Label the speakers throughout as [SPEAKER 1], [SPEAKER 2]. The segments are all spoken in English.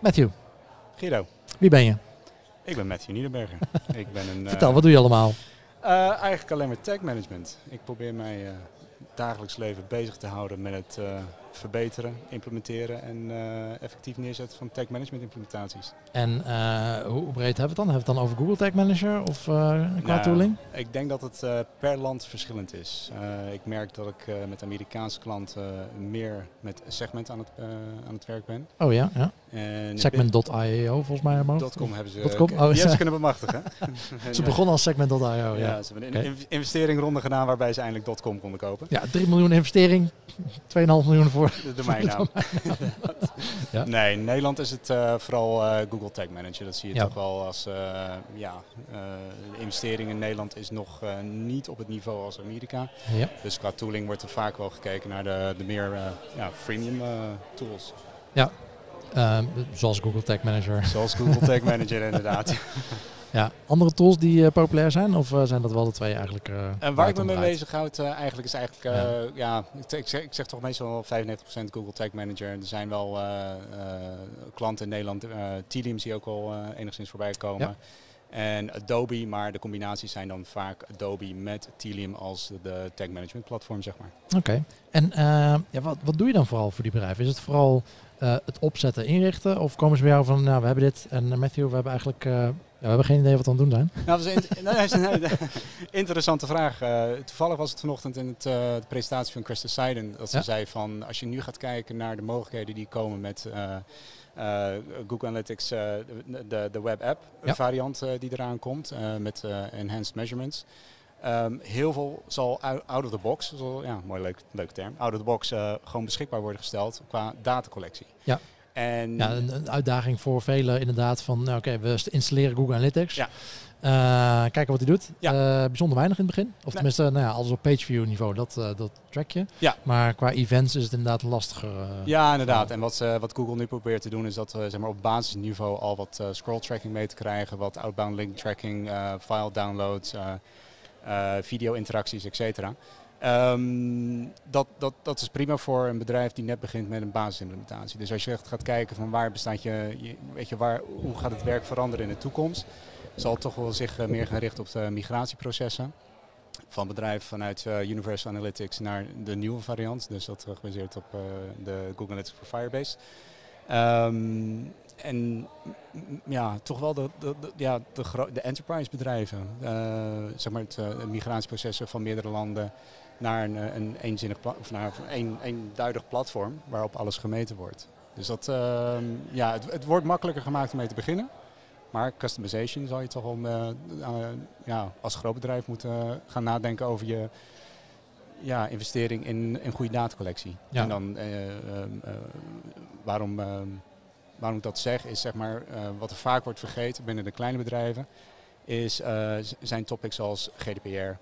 [SPEAKER 1] Matthew,
[SPEAKER 2] Guido,
[SPEAKER 1] wie ben je?
[SPEAKER 2] ik ben Matthew Niederberger. ik ben een,
[SPEAKER 1] Vertel,
[SPEAKER 2] eh,
[SPEAKER 1] wat doe je allemaal?
[SPEAKER 2] eh, eigenlijk alleen maar tech management. Ik probeer mij eh, dagelijks leven bezig te houden met het verbeteren, implementeren en eh, effectief neerzetten van tech management implementaties.
[SPEAKER 1] En eh, hoe breed hebben we het dan? Hebben we het dan over Google Tag Manager of eh, qua
[SPEAKER 2] Nou,
[SPEAKER 1] tooling?
[SPEAKER 2] Ik denk dat het per land verschillend is. Ik merk dat ik met Amerikaanse klanten meer met segment aan het, aan het werk ben.
[SPEAKER 1] Oh ja, ja.
[SPEAKER 2] En
[SPEAKER 1] Segment.io volgens mij.
[SPEAKER 2] .com hebben ze,
[SPEAKER 1] .com? Oh, ja.
[SPEAKER 2] ze kunnen bemachtigen. En,
[SPEAKER 1] Ze begonnen als Segment.io, ja.
[SPEAKER 2] Ja, ze hebben een in- investeringronde gedaan waarbij ze eindelijk .com konden kopen.
[SPEAKER 1] Ja, 3 miljoen investering, 2,5 miljoen voor.
[SPEAKER 2] De domeinnaam.
[SPEAKER 1] Ja.
[SPEAKER 2] Nee, in Nederland is het eh, vooral eh, Google Tag Manager. Dat zie je
[SPEAKER 1] Ja.
[SPEAKER 2] toch wel als, eh, ja, de investering in Nederland is nog niet op het niveau als Amerika.
[SPEAKER 1] Ja.
[SPEAKER 2] Dus qua tooling wordt er vaak wel gekeken naar de, de meer ja, freemium tools.
[SPEAKER 1] Ehm, zoals Google Tag Manager.
[SPEAKER 2] Zoals Google Tag Manager inderdaad.
[SPEAKER 1] Ja, andere tools die eh, populair zijn? Of eh, zijn dat wel de twee eigenlijk? eh,
[SPEAKER 2] En waar ik me mee bezig houd eh, eigenlijk is eigenlijk, eh, ja, ik, ik zeg, ik zeg toch meestal 95% Google Tag Manager. Er zijn wel eh, eh, klanten in Nederland, eh Telium zie je ook al eh, enigszins voorbij komen.
[SPEAKER 1] Ja.
[SPEAKER 2] En Adobe, maar de combinaties zijn dan vaak Adobe met Telium als de tag management platform, zeg maar.
[SPEAKER 1] Oké. En eh, ja, wat, wat doe je dan vooral voor die bedrijven? Is het vooral eh, het opzetten, inrichten? Of komen ze bij jou van, nou, we hebben dit en Matthew, we hebben eigenlijk, eh, we hebben geen idee wat we aan het doen zijn?
[SPEAKER 2] Nou, dat is een, dat is een interessante vraag. Eh, toevallig was het vanochtend in het, eh, de presentatie van Krista Seiden dat ze
[SPEAKER 1] Ja.
[SPEAKER 2] zei van als je nu gaat kijken naar de mogelijkheden die komen met eh, eh, Google Analytics, eh, de, de, web app
[SPEAKER 1] Ja.
[SPEAKER 2] variant eh, die eraan komt eh, met eh, enhanced measurements. Ehm, heel veel zal out of the box, ja, mooi leuk, leuke term, out of the box eh, gewoon beschikbaar worden gesteld qua datacollectie.
[SPEAKER 1] Ja.
[SPEAKER 2] En
[SPEAKER 1] Ja, een, een uitdaging voor velen inderdaad van, nou, oké, we st- installeren Google Analytics.
[SPEAKER 2] Ja.
[SPEAKER 1] Eh, kijken wat hij doet.
[SPEAKER 2] Ja.
[SPEAKER 1] Eh, bijzonder weinig in het begin. Of
[SPEAKER 2] Nee.
[SPEAKER 1] tenminste, nou ja, alles op pageview niveau, dat, eh, dat track je.
[SPEAKER 2] Ja.
[SPEAKER 1] Maar qua events is het inderdaad lastiger.
[SPEAKER 2] Ja, inderdaad. En wat, wat Google nu probeert te doen is dat we zeg maar, op basisniveau al wat scroll tracking mee te krijgen, wat outbound link tracking, file downloads, video interacties, et cetera. Ehm, dat, dat, dat is prima voor een bedrijf die net begint met een basisimplementatie. Dus als je echt gaat kijken van waar bestaat je, weet je, waar, hoe gaat het werk veranderen in de toekomst, zal het toch wel zich eh, meer gaan richten op de migratieprocessen van bedrijven vanuit eh, Universal Analytics naar de nieuwe variant. Dus dat is gebaseerd op eh, de Google Analytics voor Firebase. Ehm, en ja, toch wel de, ja, de, de enterprise bedrijven. eh, zeg maar eh, het migratieprocessen van meerdere landen naar een, eh, een eenzinnig of naar een eenduidig platform waarop alles gemeten wordt. Dus dat, ehm, ja, het, het wordt makkelijker gemaakt om mee te beginnen. Maar customization zal je toch wel eh, eh, ja, als groot bedrijf moeten gaan nadenken over je ja, investering in een goede datacollectie.
[SPEAKER 1] Ja.
[SPEAKER 2] En dan eh, ehm, eh, waarom, ehm, waarom ik dat zeg, is zeg maar wat er vaak wordt vergeten binnen de kleine bedrijven, is, zijn topics als GDPR.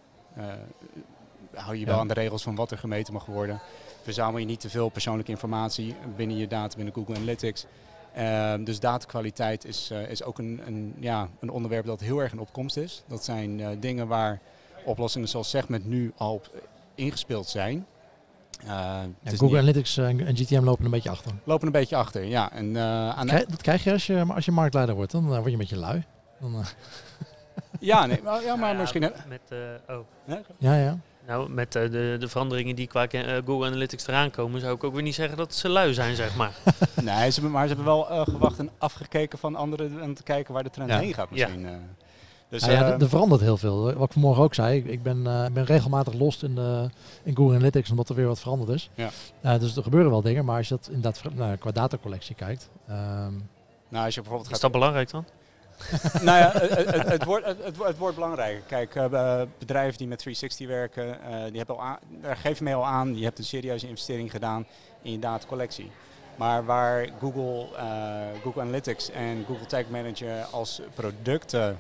[SPEAKER 2] Hou je wel
[SPEAKER 1] Ja.
[SPEAKER 2] aan de regels van wat er gemeten mag worden. Verzamel je niet te veel persoonlijke informatie binnen je data, binnen Google Analytics. Ehm, dus datakwaliteit is, eh, is ook een, een, ja, een onderwerp dat heel erg in opkomst is. Dat zijn eh, dingen waar oplossingen zoals Segment nu al op ingespeeld zijn. Eh, het
[SPEAKER 1] Ja,
[SPEAKER 2] is
[SPEAKER 1] Google
[SPEAKER 2] niet-
[SPEAKER 1] Analytics en, GTM lopen een beetje achter.
[SPEAKER 2] lopen een beetje achter. Ja, en, eh, aan
[SPEAKER 1] Krijg- dat krijg je als je, als je marktleider wordt. Dan word je een beetje lui. Dan,
[SPEAKER 2] ja, nee, maar, ja, maar
[SPEAKER 3] Nou ja,
[SPEAKER 2] misschien...
[SPEAKER 3] Met, eh, oh.
[SPEAKER 1] ja, ja.
[SPEAKER 3] Nou, met eh, de, de veranderingen die qua eh, Google Analytics eraan komen, zou ik ook weer niet zeggen dat ze lui zijn, zeg maar.
[SPEAKER 2] Nee, ze hebben, maar ze hebben wel eh, gewacht en afgekeken van anderen en te kijken waar de trend
[SPEAKER 1] Ja.
[SPEAKER 2] heen gaat misschien. eh. Dus,
[SPEAKER 1] Nou ja,
[SPEAKER 2] eh,
[SPEAKER 1] er- er verandert heel veel. Wat ik vanmorgen ook zei, ik- ben, eh, ben regelmatig lost in, de, in Google Analytics omdat er weer wat veranderd is.
[SPEAKER 2] Ja.
[SPEAKER 1] Dus er gebeuren wel dingen, maar als je dat inderdaad nou, qua datacollectie kijkt. ehm,
[SPEAKER 2] nou, als je bijvoorbeeld
[SPEAKER 3] Is
[SPEAKER 2] gaat
[SPEAKER 3] dat belangrijk dan?
[SPEAKER 2] nou ja, het, wordt, het, wordt belangrijker. Kijk, eh, bedrijven die met 360 werken, eh, die hebben al daar geef je mee al aan, je hebt een serieuze investering gedaan in je datacollectie. Maar waar Google, eh, Google Analytics en Google Tag Manager als producten,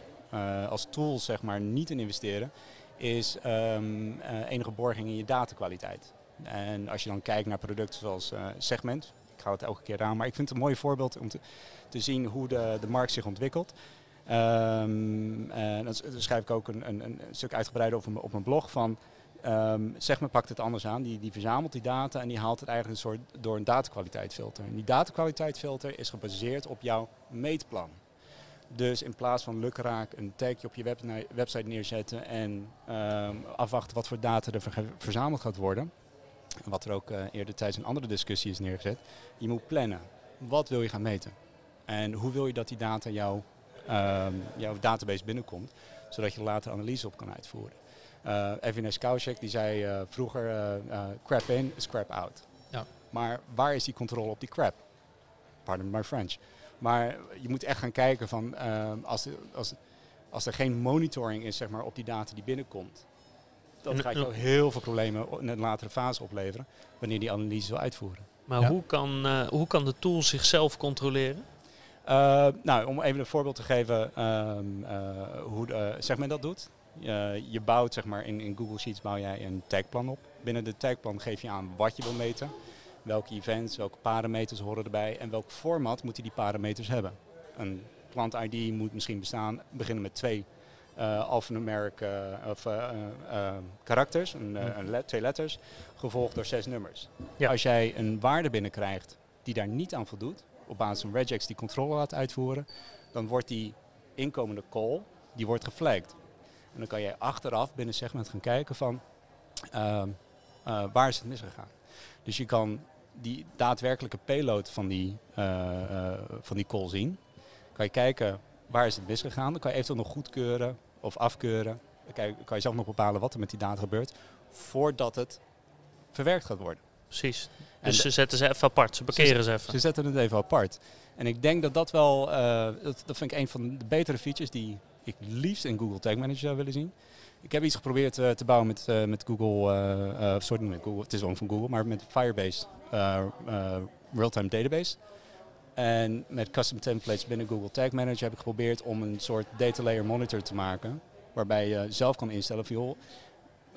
[SPEAKER 2] als tools zeg maar, niet in investeren, is ehm, eh, enige borging in je datakwaliteit. En als je dan kijkt naar producten zoals Segment, ik ga het elke keer aan, maar ik vind het een mooi voorbeeld om te, te zien hoe de, de markt zich ontwikkelt. Ehm, en dat, schrijf ik ook een, een, een stuk uitgebreider op, op mijn blog van. Ehm Segment pakt het anders aan. Die, die verzamelt die data en die haalt het eigenlijk een soort door een datakwaliteitfilter. En die datakwaliteitfilter is gebaseerd op jouw meetplan. Dus in plaats van lukraak een tagje op je web, website neerzetten en ehm, afwachten wat voor data er verzameld gaat worden. Wat er ook eh, eerder tijdens een andere discussie is neergezet. Je moet plannen. Wat wil je gaan meten? En hoe wil je dat die data jouw, ehm, jouw database binnenkomt, zodat je er later analyse op kan uitvoeren. Eh Evin Skoushek die zei eh, vroeger eh, crap in is crap out.
[SPEAKER 1] Ja.
[SPEAKER 2] Maar waar is die controle op die crap? Pardon my French. Maar je moet echt gaan kijken van ehm, als, er- als, als er geen monitoring is zeg maar, op die data die binnenkomt. Dat gaat je heel veel problemen in een latere fase opleveren wanneer die analyse wil uitvoeren.
[SPEAKER 3] Maar
[SPEAKER 1] Ja.
[SPEAKER 3] hoe, kan, eh, hoe kan de tool zichzelf controleren?
[SPEAKER 2] Uh, nou, om even een voorbeeld te geven um, uh, hoe de, zeg men dat doet. Je bouwt zeg maar in, in, Google Sheets bouw jij een tagplan op. Binnen de tagplan geef je aan wat je wil meten, welke events, welke parameters horen erbij en welk format moeten die parameters hebben. Een klant ID moet misschien bestaan, beginnen met twee uh, of karakters, een, een let, twee letters, gevolgd door zes nummers. Ja. Als jij een waarde binnenkrijgt die daar niet aan voldoet, op basis van regex die controle laat uitvoeren, dan wordt die inkomende call, die wordt geflagged. En dan kan je achteraf binnen segment gaan kijken van uh, uh, waar is het misgegaan. Dus je kan die daadwerkelijke payload van die, uh, van die call zien. Kan je kijken waar is het misgegaan. Dan kan je eventueel nog goedkeuren of afkeuren. Dan kan je zelf nog bepalen wat er met die data gebeurt. Voordat het verwerkt gaat worden.
[SPEAKER 3] Precies. Dus ze zetten ze even apart, ze parkeren ze, ze even.
[SPEAKER 2] Ze zetten het even apart. En ik denk dat dat wel, uh, dat, dat vind ik een van de betere features die ik liefst in Google Tag Manager zou willen zien. Ik heb iets geprobeerd uh, te bouwen met, uh, met Google, sorry, met Google, het is ook van Google, maar met Firebase Real-Time Database. En met custom templates binnen Google Tag Manager heb ik geprobeerd om een soort data layer monitor te maken. Waarbij je zelf kan instellen van joh,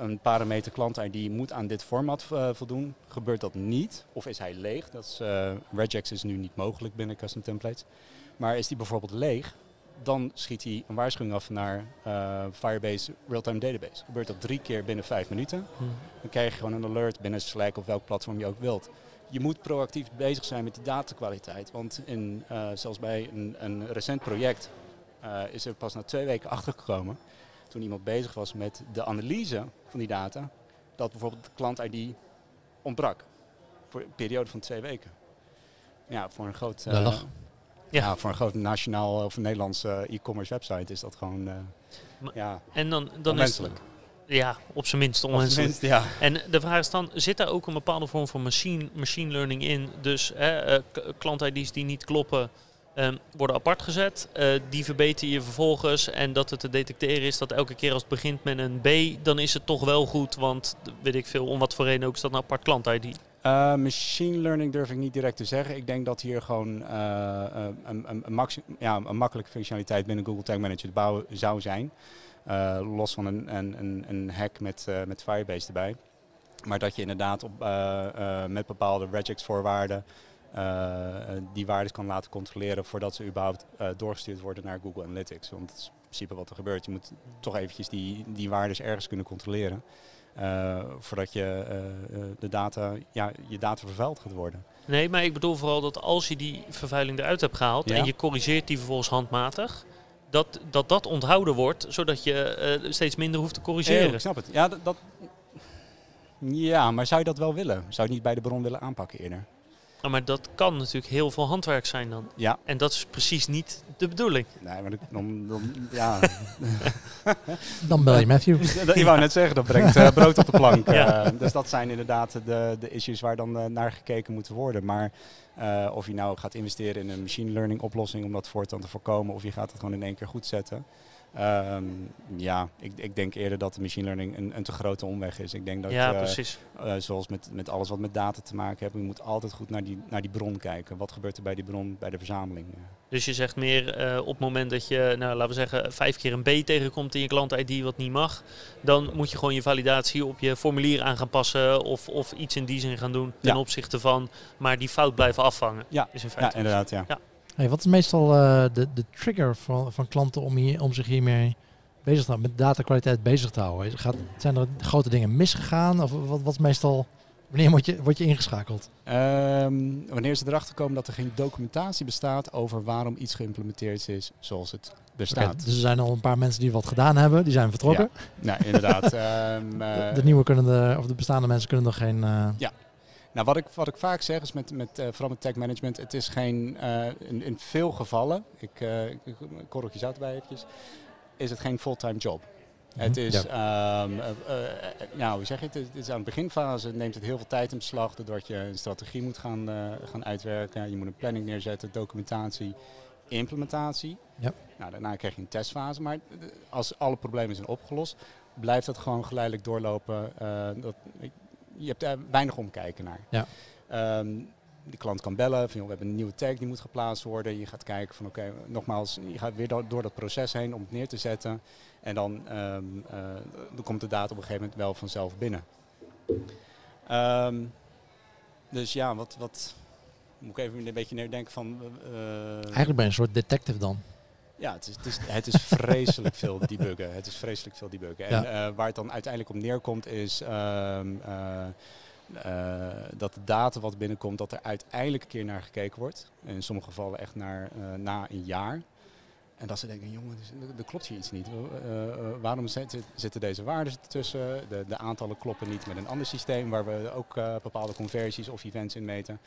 [SPEAKER 2] een parameter klant ID moet aan dit format uh, voldoen. Gebeurt dat niet? Of is hij leeg? Dat is, uh, regex is nu niet mogelijk binnen custom templates. Maar is die bijvoorbeeld leeg, dan schiet hij een waarschuwing af naar uh, Firebase Real-Time Database. Gebeurt dat drie keer binnen vijf minuten,
[SPEAKER 3] Hmm.
[SPEAKER 2] dan krijg je gewoon een alert binnen Slack of welk platform je ook wilt. Je moet proactief bezig zijn met die datakwaliteit. Want in, zelfs bij een, een recent project is er pas na twee weken achtergekomen toen iemand bezig was met de analyse van die data, dat bijvoorbeeld de klant-ID ontbrak. Voor een periode van twee weken. Ja, voor een groot, uh,
[SPEAKER 1] ja.
[SPEAKER 2] ja. voor een groot nationaal of Nederlands uh, e-commerce website is dat gewoon uh,
[SPEAKER 3] maar,
[SPEAKER 2] ja,
[SPEAKER 3] en dan, dan. Is het, ja, op zijn minst onwenselijk.
[SPEAKER 2] Minst, ja.
[SPEAKER 3] En de vraag is dan, zit daar ook een bepaalde vorm van machine, machine learning in? Dus uh, klant-ID's die niet kloppen, Um, worden apart gezet. Uh, die verbeter je vervolgens. En dat het te detecteren is dat elke keer als het begint met een B, dan is het toch wel goed. Want weet ik veel, om wat voor reden ook is dat een apart klant-ID.
[SPEAKER 2] Uh, machine learning durf ik niet direct te zeggen. Ik denk dat hier gewoon uh, een, een, een, ja, een makkelijke functionaliteit binnen Google Tag Manager te bouwen zou zijn. Los van een, hack met, met Firebase erbij. Maar dat je inderdaad op, met bepaalde regex voorwaarden die waarden kan laten controleren voordat ze überhaupt uh, doorgestuurd worden naar Google Analytics. Want dat is in principe wat er gebeurt. Je moet toch eventjes die, die waarden ergens kunnen controleren. Uh, voordat je de data, ja, je data vervuild gaat worden.
[SPEAKER 3] Nee, maar ik bedoel vooral dat als je die vervuiling eruit hebt gehaald ja? en je corrigeert die vervolgens handmatig, dat dat, dat onthouden wordt, zodat je uh, steeds minder hoeft te corrigeren.
[SPEAKER 2] Ja, ik snap het. Ja, dat, dat, ja, maar zou je dat wel willen? Zou je het niet bij de bron willen aanpakken eerder?
[SPEAKER 3] Maar dat kan natuurlijk heel veel handwerk zijn dan.
[SPEAKER 2] Ja.
[SPEAKER 3] En dat is precies niet de bedoeling.
[SPEAKER 2] Nee, maar dan, dan ja.
[SPEAKER 1] dan bel je Matthew.
[SPEAKER 2] Ik wou net zeggen, dat brengt uh, brood op de plank. ja. uh, dus dat zijn inderdaad de, de issues waar dan uh, naar gekeken moet worden. Maar uh, of je nou gaat investeren in een machine learning oplossing om dat voortaan te voorkomen, of je gaat het gewoon in één keer goed zetten. Um, ja, ik, ik, denk eerder dat de machine learning een, een te grote omweg is. Ik denk dat,
[SPEAKER 3] ja,
[SPEAKER 2] uh,
[SPEAKER 3] precies.
[SPEAKER 2] Uh, zoals met, met alles wat met data te maken heeft, je moet altijd goed naar die, naar die bron kijken. Wat gebeurt er bij die bron, bij de verzameling?
[SPEAKER 3] Dus je zegt meer uh, op het moment dat je, nou, laten we zeggen, vijf keer een B tegenkomt in je klant-ID wat niet mag, dan moet je gewoon je validatie op je formulier aan gaan passen of, of iets in die zin gaan doen ten
[SPEAKER 2] ja.
[SPEAKER 3] opzichte van, maar die fout blijven afvangen.
[SPEAKER 2] Ja,
[SPEAKER 3] is in feite
[SPEAKER 2] ja inderdaad, ja.
[SPEAKER 3] ja.
[SPEAKER 1] Hey, wat is meestal uh, de, de trigger van, van klanten om, hier, om zich hiermee bezig te houden, met datakwaliteit bezig te houden? Gaat, zijn er grote dingen misgegaan? Of wat, wat is meestal, wanneer word je, word je ingeschakeld?
[SPEAKER 2] Ehm, wanneer ze erachter komen dat er geen documentatie bestaat over waarom iets geïmplementeerd is zoals het er staat.
[SPEAKER 1] Dus er zijn al een paar mensen die wat gedaan hebben, die zijn vertrokken.
[SPEAKER 2] Nou, inderdaad.
[SPEAKER 1] de,
[SPEAKER 2] ehm,
[SPEAKER 1] de
[SPEAKER 2] eh,
[SPEAKER 1] nieuwe kunnen er, of de bestaande mensen kunnen nog geen. eh,
[SPEAKER 2] Nou, wat ik, wat ik vaak zeg is met, met eh, vooral met tech management, het is geen, eh, in, in veel gevallen, ik, uh, ik korreltje zout erbij eventjes, is het geen fulltime job. Het is, ehm, eh, eh, nou, hoe zeg je het? Het is aan de beginfase neemt het heel veel tijd in beslag, doordat je een strategie moet gaan, gaan uitwerken. Je moet een planning neerzetten, documentatie, implementatie.
[SPEAKER 1] Ja.
[SPEAKER 2] Nou, daarna krijg je een testfase, maar als alle problemen zijn opgelost, blijft dat gewoon geleidelijk doorlopen. dat, je hebt er weinig omkijken naar.
[SPEAKER 1] Ja.
[SPEAKER 2] Ehm, de klant kan bellen van joh, we hebben een nieuwe tag die moet geplaatst worden. Je gaat kijken van oké, nogmaals, je gaat weer door, door dat proces heen om het neer te zetten. En dan, ehm, eh, dan komt de data op een gegeven moment wel vanzelf binnen. Ehm, dus ja, wat, wat moet ik even een beetje neerdenken van... eh,
[SPEAKER 1] Eigenlijk ben je een soort detective dan.
[SPEAKER 2] Ja, het is, het is, het is vreselijk veel debuggen. Het is vreselijk veel debuggen. En
[SPEAKER 1] Ja.
[SPEAKER 2] eh, waar het dan uiteindelijk op neerkomt is ehm, eh, eh, dat de data wat binnenkomt, dat er uiteindelijk een keer naar gekeken wordt. En in sommige gevallen echt naar, na een jaar. En dat ze denken, jongen, er- er klopt hier iets niet. Waarom zitten, deze waarden tussen? De, de aantallen kloppen niet met een ander systeem waar we ook bepaalde conversies of events in meten.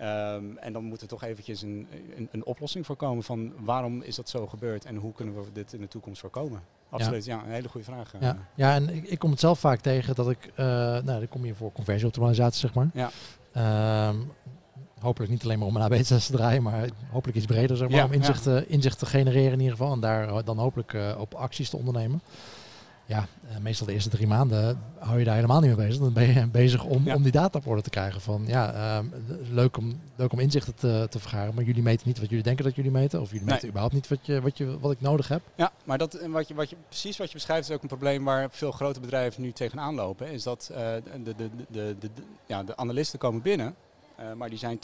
[SPEAKER 2] Ehm, en dan moet er toch eventjes een, een, een oplossing voor komen van waarom is dat zo gebeurd en hoe kunnen we dit in de toekomst voorkomen? Absoluut, ja, een hele goede vraag. eh.
[SPEAKER 1] Ja, ja en ik, ik kom het zelf vaak tegen dat ik, eh nou, dan kom je voor conversieoptimalisatie, zeg maar.
[SPEAKER 2] Ja.
[SPEAKER 1] Ehm, hopelijk niet alleen maar om een AB-test te draaien, maar hopelijk iets breder, zeg maar,
[SPEAKER 2] Ja,
[SPEAKER 1] om inzicht, te- inzicht te genereren in ieder geval. En daar dan hopelijk eh, op acties te ondernemen. Ja, eh, meestal de eerste drie maanden hou je daar helemaal niet mee bezig. Dan ben je bezig om,
[SPEAKER 2] Ja.
[SPEAKER 1] om die data op orde te krijgen. Van ja, ehm, leuk, om, leuk om inzichten te, te vergaren, maar jullie meten niet wat jullie denken dat jullie meten. Of jullie
[SPEAKER 2] Nee.
[SPEAKER 1] meten überhaupt niet wat, je, wat, je, wat ik nodig heb.
[SPEAKER 2] Ja, maar dat, en wat je, wat je, precies wat je beschrijft is ook een probleem waar veel grote bedrijven nu tegenaan lopen. Is dat eh, de, de, de, de, de, de- ja, de analisten komen binnen, eh, maar die zijn 80%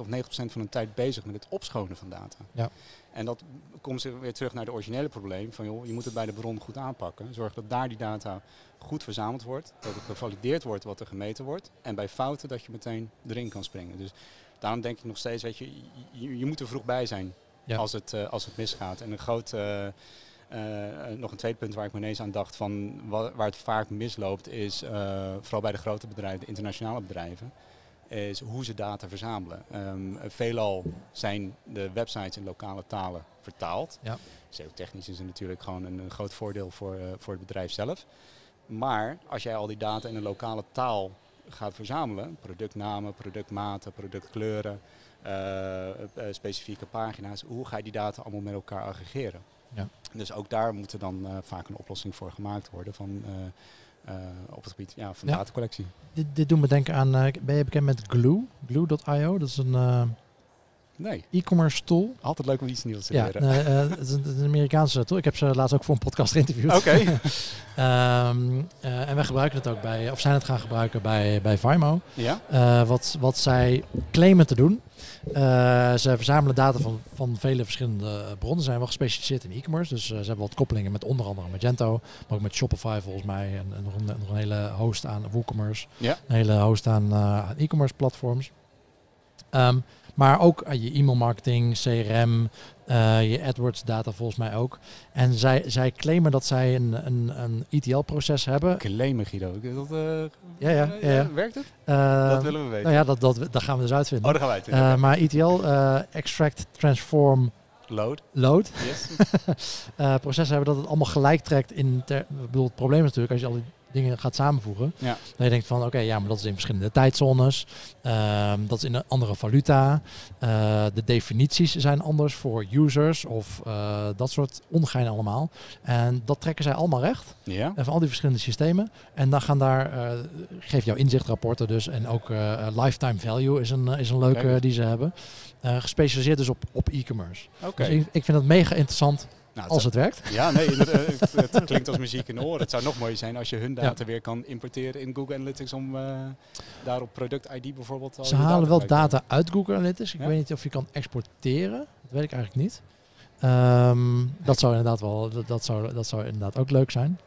[SPEAKER 2] of 90% van hun tijd bezig met het opschonen van data.
[SPEAKER 1] Ja.
[SPEAKER 2] En dat komt weer terug naar het originele probleem van joh, je moet het bij de bron goed aanpakken. Zorg dat daar die data goed verzameld wordt, dat het gevalideerd wordt wat er gemeten wordt. En bij fouten dat je meteen erin kan springen. Dus daarom denk ik nog steeds, weet je, je, je moet er vroeg bij zijn
[SPEAKER 1] Ja.
[SPEAKER 2] als, het, eh, als het misgaat. En een groot, eh, eh, nog een tweede punt waar ik me ineens aan dacht van wa- waar het vaak misloopt is, vooral bij de grote bedrijven, de internationale bedrijven, is hoe ze data verzamelen. Ehm, veelal zijn de websites in lokale talen vertaald.
[SPEAKER 1] Ja.
[SPEAKER 2] SEO-technisch is er natuurlijk gewoon een, een groot voordeel voor, eh, voor het bedrijf zelf. Maar als jij al die data in een lokale taal gaat verzamelen, productnamen, productmaten, productkleuren, eh, eh, specifieke pagina's, hoe ga je die data allemaal met elkaar aggregeren?
[SPEAKER 1] Ja.
[SPEAKER 2] Dus ook daar moet er dan vaak een oplossing voor gemaakt worden van, op het gebied ja, van
[SPEAKER 1] Ja.
[SPEAKER 2] datacollectie.
[SPEAKER 1] Dit, dit doet me denken aan, eh, ben je bekend met Glue? Glue.io, dat is een eh,
[SPEAKER 2] Nee,
[SPEAKER 1] e-commerce tool.
[SPEAKER 2] altijd leuk om iets nieuws te
[SPEAKER 1] Ja,
[SPEAKER 2] leren.
[SPEAKER 1] nee, eh, het, is een, het is een Amerikaanse tool. Ik heb ze laatst ook voor een podcast geïnterviewd.
[SPEAKER 2] Oké.
[SPEAKER 1] Ehm, eh, en wij gebruiken het ook bij, of zijn het gaan gebruiken bij, bij Vimo.
[SPEAKER 2] ja?
[SPEAKER 1] Eh, wat, wat zij claimen te doen. Eh, ze verzamelen data van, van vele verschillende bronnen. Ze zijn wel gespecialiseerd in e-commerce. Dus eh, ze hebben wat koppelingen met onder andere Magento. Maar ook met Shopify volgens mij. En, en nog, een, nog een hele host aan WooCommerce.
[SPEAKER 2] Ja.
[SPEAKER 1] Een hele host aan, eh, e-commerce platforms. Ehm, maar ook aan je e-mail marketing, CRM, eh, je AdWords data volgens mij ook. En zij, zij claimen dat zij een, een, een ETL-proces hebben.
[SPEAKER 2] Claimen Guido. Is Dat, eh,
[SPEAKER 1] Ja, ja, ja, ja.
[SPEAKER 2] Werkt het?
[SPEAKER 1] Eh,
[SPEAKER 2] dat willen we weten.
[SPEAKER 1] nou ja, dat, dat, dat gaan we dus uitvinden.
[SPEAKER 2] Oh, gaan.
[SPEAKER 1] Eh, maar ETL, eh, extract, transform,
[SPEAKER 2] Load.
[SPEAKER 1] load,
[SPEAKER 2] Yes.
[SPEAKER 1] eh, processen hebben dat het allemaal gelijk trekt in. Ter, ik bedoel, het probleem is natuurlijk als je al die dingen gaat samenvoegen.
[SPEAKER 2] Ja.
[SPEAKER 1] Dat je denkt van oké, ja, maar dat is in verschillende tijdzones. Ehm, dat is in een andere valuta. eh, de definities zijn anders voor users of eh, dat soort ongein allemaal. En dat trekken zij allemaal recht.
[SPEAKER 2] ja.
[SPEAKER 1] En van al die verschillende systemen. En dan gaan daar, eh geef jouw inzichtrapporten dus. En ook lifetime value is een, is een leuke die ze hebben. Gespecialiseerd dus op, op e-commerce.
[SPEAKER 2] Oké.
[SPEAKER 1] Dus ik, ik vind het mega interessant
[SPEAKER 2] Nou,
[SPEAKER 1] als het werkt.
[SPEAKER 2] Ja, nee, het, het klinkt als muziek in de oren. Het zou nog mooier zijn als je hun data weer kan importeren in Google Analytics om eh, daar op product ID bijvoorbeeld al
[SPEAKER 1] Ze
[SPEAKER 2] je
[SPEAKER 1] halen wel data uit Google Analytics. Ik
[SPEAKER 2] Ja.
[SPEAKER 1] weet niet of je kan exporteren. Dat weet ik eigenlijk niet. Ehm, dat zou inderdaad wel, dat, dat, zou, dat zou inderdaad ook leuk zijn.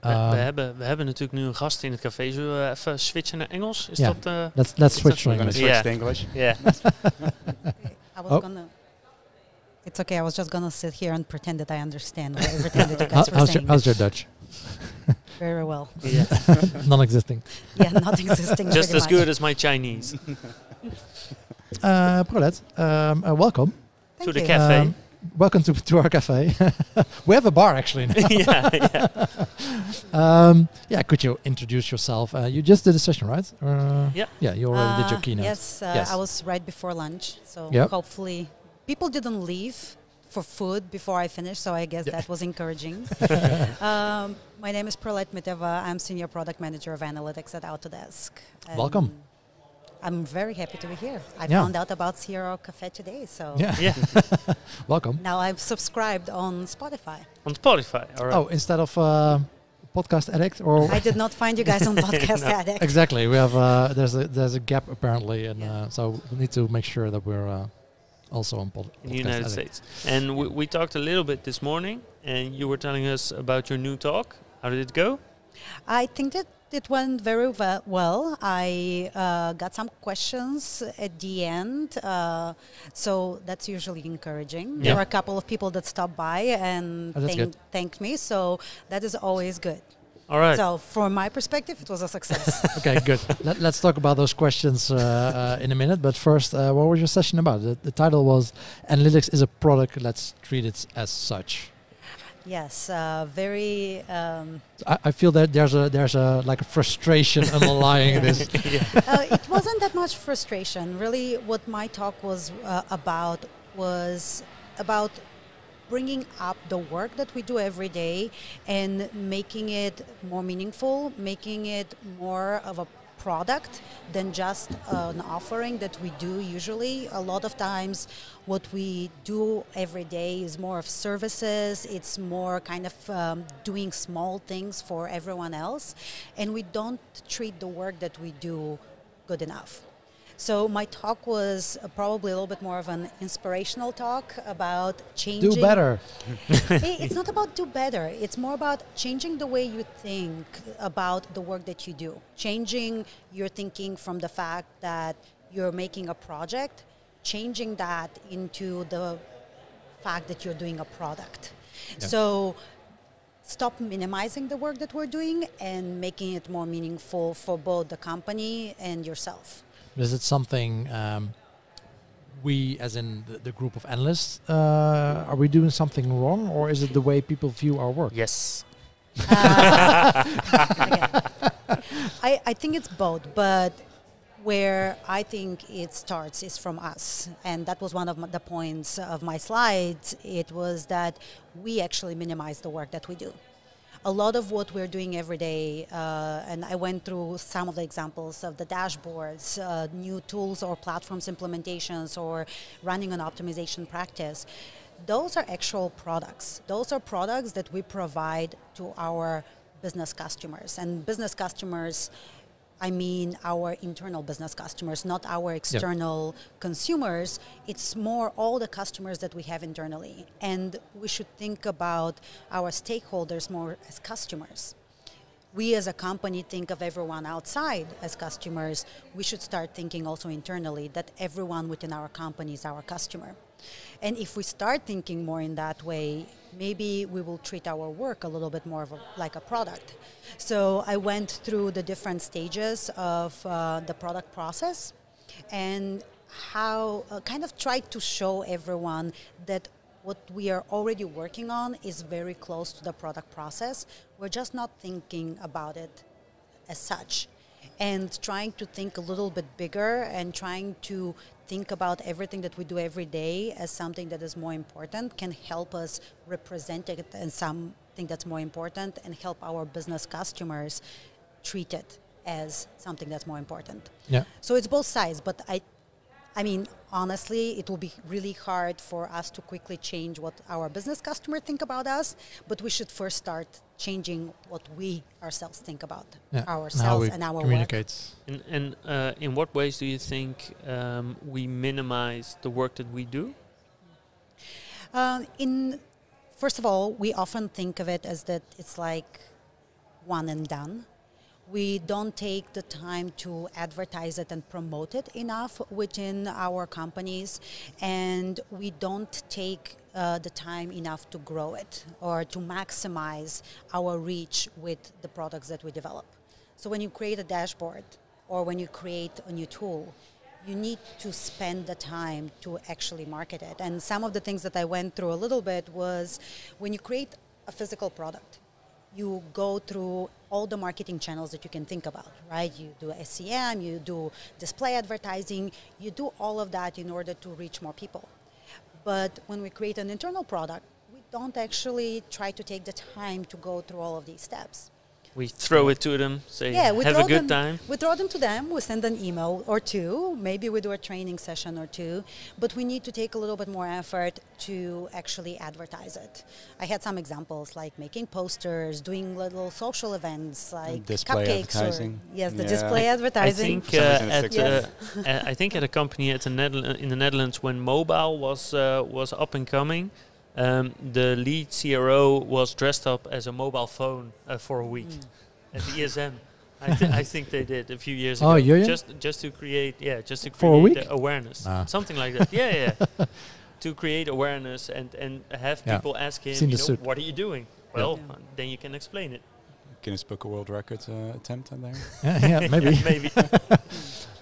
[SPEAKER 3] We, we
[SPEAKER 1] Ehm,
[SPEAKER 3] hebben, we hebben natuurlijk nu een gast in het café. Zullen we even switchen naar Engels? Is dat... eh,
[SPEAKER 1] let's let's switch to English.
[SPEAKER 3] Yeah.
[SPEAKER 2] English.
[SPEAKER 3] Ja.
[SPEAKER 4] I was
[SPEAKER 1] Oh.
[SPEAKER 4] gonna. It's okay. I was just gonna sit here and pretend that I understand what everything that you guys were
[SPEAKER 1] how's, your,
[SPEAKER 4] saying
[SPEAKER 1] how's your Dutch?
[SPEAKER 4] very well.
[SPEAKER 3] Yeah.
[SPEAKER 1] Non-existing.
[SPEAKER 4] Yeah, not existing.
[SPEAKER 3] Just as
[SPEAKER 4] much.
[SPEAKER 3] good as my Chinese.
[SPEAKER 1] Uh, Paulette, um, uh, welcome.
[SPEAKER 3] to
[SPEAKER 4] Thank
[SPEAKER 3] the
[SPEAKER 4] you.
[SPEAKER 3] cafe.
[SPEAKER 1] Um, welcome to, to our cafe. we have a bar actually now.
[SPEAKER 3] yeah, yeah.
[SPEAKER 1] Um, yeah, could you introduce yourself? Uh, you just did a session, right? Uh,
[SPEAKER 3] Yeah.
[SPEAKER 1] Yeah, you already did your
[SPEAKER 4] Uh,
[SPEAKER 1] keynote.
[SPEAKER 4] Yes, uh,
[SPEAKER 1] Yes.
[SPEAKER 4] I was right before lunch, so
[SPEAKER 1] Yep.
[SPEAKER 4] hopefully people didn't leave for food before I finished, so I guess
[SPEAKER 1] Yeah.
[SPEAKER 4] that was encouraging. um, my name is Perlette Miteva. I'm Senior Product Manager of Analytics at Autodesk.
[SPEAKER 1] Welcome.
[SPEAKER 4] I'm very happy to be here. I
[SPEAKER 1] Yeah.
[SPEAKER 4] found out about CRO Cafe today, so
[SPEAKER 1] Yeah,
[SPEAKER 3] Yeah.
[SPEAKER 1] welcome.
[SPEAKER 4] now I've subscribed on Spotify.
[SPEAKER 3] On Spotify. All right.
[SPEAKER 1] Oh, instead of uh, podcast addict or
[SPEAKER 4] I did not find you guys on Podcast
[SPEAKER 3] No.
[SPEAKER 4] Addict.
[SPEAKER 1] exactly, we have uh, there's a there's a gap apparently, and
[SPEAKER 4] Yeah.
[SPEAKER 1] uh, so we need to make sure that we're uh, also on pod-
[SPEAKER 3] in the
[SPEAKER 1] podcast
[SPEAKER 3] United
[SPEAKER 1] addict.
[SPEAKER 3] States. And we, we talked a little bit this morning, and you were telling us about your new talk. How did it go?
[SPEAKER 4] I think that it went very well. I uh, got some questions at the end, uh, so that's usually encouraging.
[SPEAKER 3] Yeah.
[SPEAKER 4] There were a couple of people that stopped by and
[SPEAKER 1] Oh,
[SPEAKER 4] thank, thanked me, so that is always good.
[SPEAKER 3] All right.
[SPEAKER 4] So, from my perspective, it was a success.
[SPEAKER 1] okay, good. Let, let's talk about those questions uh, uh, in a minute. But first, uh, what was your session about? The, the title was "Analytics is a product. Let's treat it as such."
[SPEAKER 4] yes, uh, very. Um,
[SPEAKER 1] I, I feel that there's a there's a like a frustration underlying this.
[SPEAKER 4] uh, it wasn't that much frustration. Really, what my talk was uh, about was about bringing up the work that we do every day and making it more meaningful, making it more of a product than just an offering that we do usually. A lot of times, what we do every day is more of services, it's more kind of um, doing small things for everyone else, and we don't treat the work that we do good enough. So my talk was uh, probably a little bit more of an inspirational talk about changing.
[SPEAKER 1] Do better.
[SPEAKER 4] It's not about do better. It's more about changing the way you think about the work that you do. Changing your thinking from the fact that you're making a project, changing that into the fact that you're doing a product.
[SPEAKER 1] Yeah.
[SPEAKER 4] So stop minimizing the work that we're doing and making it more meaningful for both the company and yourself.
[SPEAKER 1] Is it something um, we, as in the, the group of analysts, uh, are we doing something wrong, or is it the way people view our work?
[SPEAKER 3] yes.
[SPEAKER 4] Uh, I, I think it's both, but where I think it starts is from us. And that was one of m- the points of my slides. It was that we actually minimize the work that we do. A lot of what we're doing every day, uh, and I went through some of the examples of the dashboards, uh, new tools or platforms implementations, or running an optimization practice those are actual products. Those are products that we provide to our business customers. And business customers, I mean our internal business customers, not our external consumers. It's more all the customers that we have internally. And we should think about our stakeholders more as customers we as a company think of everyone outside as customers, we should start thinking also internally that everyone within our company is our customer. And if we start thinking more in that way, maybe we will treat our work a little bit more of a, like a product. So I went through the different stages of uh, the product process and how uh, kind of tried to show everyone that what we are already working on is very close to the product process. We're just not thinking about it as such and trying to think a little bit bigger and trying to think about everything that we do every day as something that is more important can help us represent it as something that's more important and help our business customers treat it as something that's more important.
[SPEAKER 1] Yeah.
[SPEAKER 4] So it's both sides, but I I mean, honestly, it will be really hard for us to quickly change what our business customer think about us, but we should first start changing what we ourselves think about
[SPEAKER 1] Yeah. and how
[SPEAKER 4] ourselves
[SPEAKER 1] we
[SPEAKER 4] and our work.
[SPEAKER 1] communicate.
[SPEAKER 3] And, and uh, in what ways do you think um, we minimize the work that we do?
[SPEAKER 4] Um, in first of all, we often think of it as that it's like one and done. We don't take the time to advertise it and promote it enough within our companies, and we don't take uh, the time enough to grow it or to maximize our reach with the products that we develop. So when you create a dashboard or when you create a new tool, you need to spend the time to actually market it. And some of the things that I went through a little bit was when you create a physical product, you go through all the marketing channels that you can think about, right? You do SEM, you do display advertising, you do all of that in order to reach more people. But when we create an internal product, we don't actually try to take the time to go through all of these steps.
[SPEAKER 3] We throw it to them, say,
[SPEAKER 4] Yeah, we
[SPEAKER 3] have
[SPEAKER 4] throw
[SPEAKER 3] a good
[SPEAKER 4] them,
[SPEAKER 3] time.
[SPEAKER 4] We throw them to them. We send an email or two. Maybe we do a training session or two. But we need to take a little bit more effort to actually advertise it. I had some examples like making posters, doing little social events like
[SPEAKER 2] display
[SPEAKER 4] cupcakes.
[SPEAKER 2] advertising.
[SPEAKER 4] Or, yes, the
[SPEAKER 2] Yeah.
[SPEAKER 4] display
[SPEAKER 3] I
[SPEAKER 4] advertising.
[SPEAKER 3] think uh, at
[SPEAKER 2] sticks
[SPEAKER 3] uh, uh, I think at a company at the Netherlands in the Netherlands when mobile was uh, was up and coming, um, the lead CRO was dressed up as a mobile phone uh, for a week
[SPEAKER 4] Mm.
[SPEAKER 3] at the ESM. I, th- I think they did a few years
[SPEAKER 1] Oh,
[SPEAKER 3] ago.
[SPEAKER 1] yeah, yeah?
[SPEAKER 3] Just just to create yeah, just to
[SPEAKER 1] For a
[SPEAKER 3] create
[SPEAKER 1] week?
[SPEAKER 3] the awareness,
[SPEAKER 1] Ah.
[SPEAKER 3] something like that. Yeah, yeah. to create awareness and and have
[SPEAKER 1] Yeah.
[SPEAKER 3] people ask him, you know, what are you doing? Well,
[SPEAKER 4] Yeah.
[SPEAKER 3] uh, then you can explain it.
[SPEAKER 2] Guinness Book of World Records uh, attempt on there.
[SPEAKER 1] yeah, yeah, maybe.
[SPEAKER 3] maybe.